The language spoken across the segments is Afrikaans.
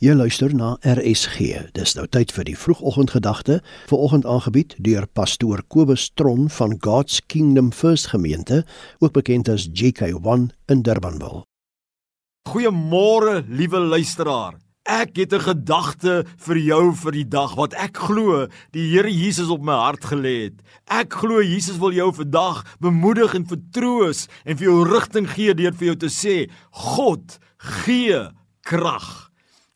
Jy luister na RSG. Dis nou tyd vir die vroegoggendgedagte, vanoggend aangebied deur pastoor Kobus Tron van God's Kingdom First Gemeente, ook bekend as GK1 in Durbanville. Goeiemôre, liewe luisteraar. Ek het 'n gedagte vir jou vir die dag wat ek glo die Here Jesus op my hart gelê het. Ek glo Jesus wil jou vandag bemoedig en vertroos en vir jou rigting gee deur vir jou te sê: God gee krag.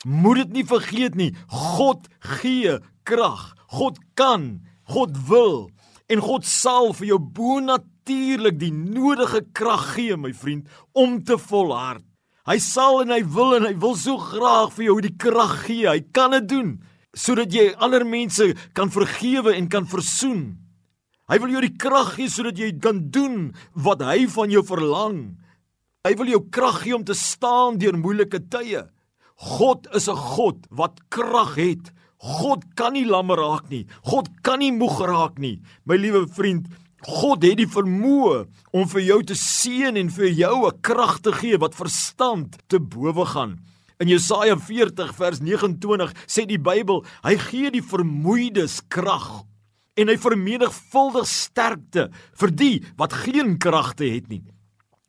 Moet dit nie vergeet nie. God gee krag. God kan, God wil en God sal vir jou bonatuurlik die nodige krag gee, my vriend, om te volhard. Hy sal en hy wil en hy wil so graag vir jou die krag gee. Hy kan dit doen sodat jy ander mense kan vergewe en kan versoen. Hy wil jou die krag gee sodat jy kan doen wat hy van jou verlang. Hy wil jou krag gee om te staan deur moeilike tye. God is 'n God wat krag het. God kan nie lammer raak nie. God kan nie moeg raak nie. My liewe vriend, God het die vermoë om vir jou te seën en vir jou 'n krag te gee wat verstand te bowe gaan. In Jesaja 40 vers 29 sê die Bybel, hy gee die vermoeides krag en hy vermenigvuldig sterkte vir die wat geen kragte het nie.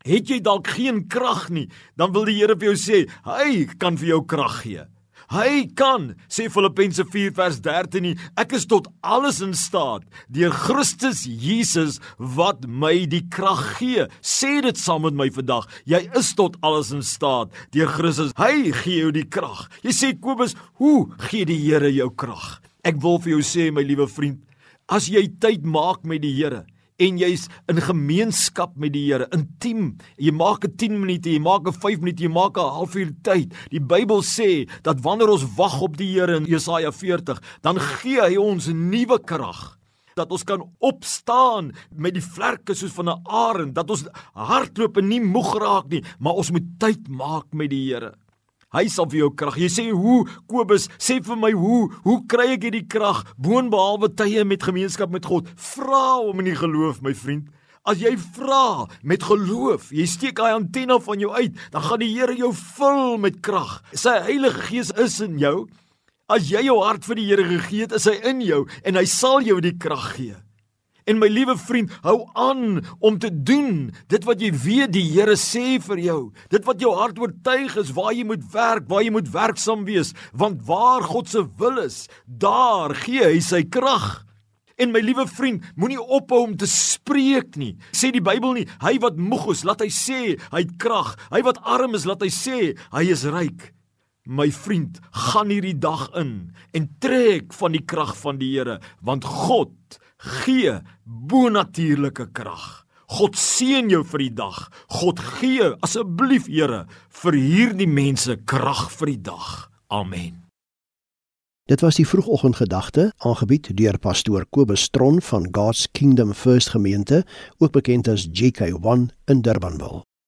Het jy dalk geen krag nie, dan wil die Here vir jou sê, hy kan vir jou krag gee. Hy kan, sê Filippense 4 vers 13, ek is tot alles in staat deur Christus Jesus wat my die krag gee. Sê dit saam met my vandag. Jy is tot alles in staat deur Christus. Hy gee jou die krag. Jy sê Kobus, hoe gee die Here jou krag? Ek wil vir jou sê my liewe vriend, as jy tyd maak met die Here, en jy's in gemeenskap met die Here, intiem. Jy maak 'n 10 minute, jy maak 'n 5 minute, jy maak 'n halfuur tyd. Die Bybel sê dat wanneer ons wag op die Here in Jesaja 40, dan gee hy ons nuwe krag dat ons kan opstaan met die vlerke soos van 'n arend, dat ons hardloop en nie moeg raak nie, maar ons moet tyd maak met die Here. Hy sal vir jou krag. Jy sê hoe Kobus, sê vir my hoe, hoe kry ek hierdie krag boonbehalwe tye met gemeenskap met God? Vra hom in die geloof, my vriend. As jy vra met geloof, jy steek daai antenne van jou uit, dan gaan die Here jou vul met krag. Sy Heilige Gees is in jou. As jy jou hart vir die Here gegee het, is hy in jou en hy sal jou die krag gee. En my liewe vriend, hou aan om te doen dit wat jy weet die Here sê vir jou. Dit wat jou hart oortuig is waar jy moet werk, waar jy moet werksaam wees, want waar God se wil is, daar gee hy sy krag. En my liewe vriend, moenie ophou om te spreek nie. Sê die Bybel nie, hy wat moeg is, laat hy sê hy het krag. Hy wat arm is, laat hy sê hy is ryk. My vriend, gaan hierdie dag in en trek van die krag van die Here, want God gee bonatuurlike krag. God seën jou vir die dag. God gee asseblief Here vir hierdie mense krag vir die dag. Amen. Dit was die vroegoggendgedagte aangebied deur pastoor Kobus Tron van God's Kingdom First Gemeente, ook bekend as GK1 in Durbanville.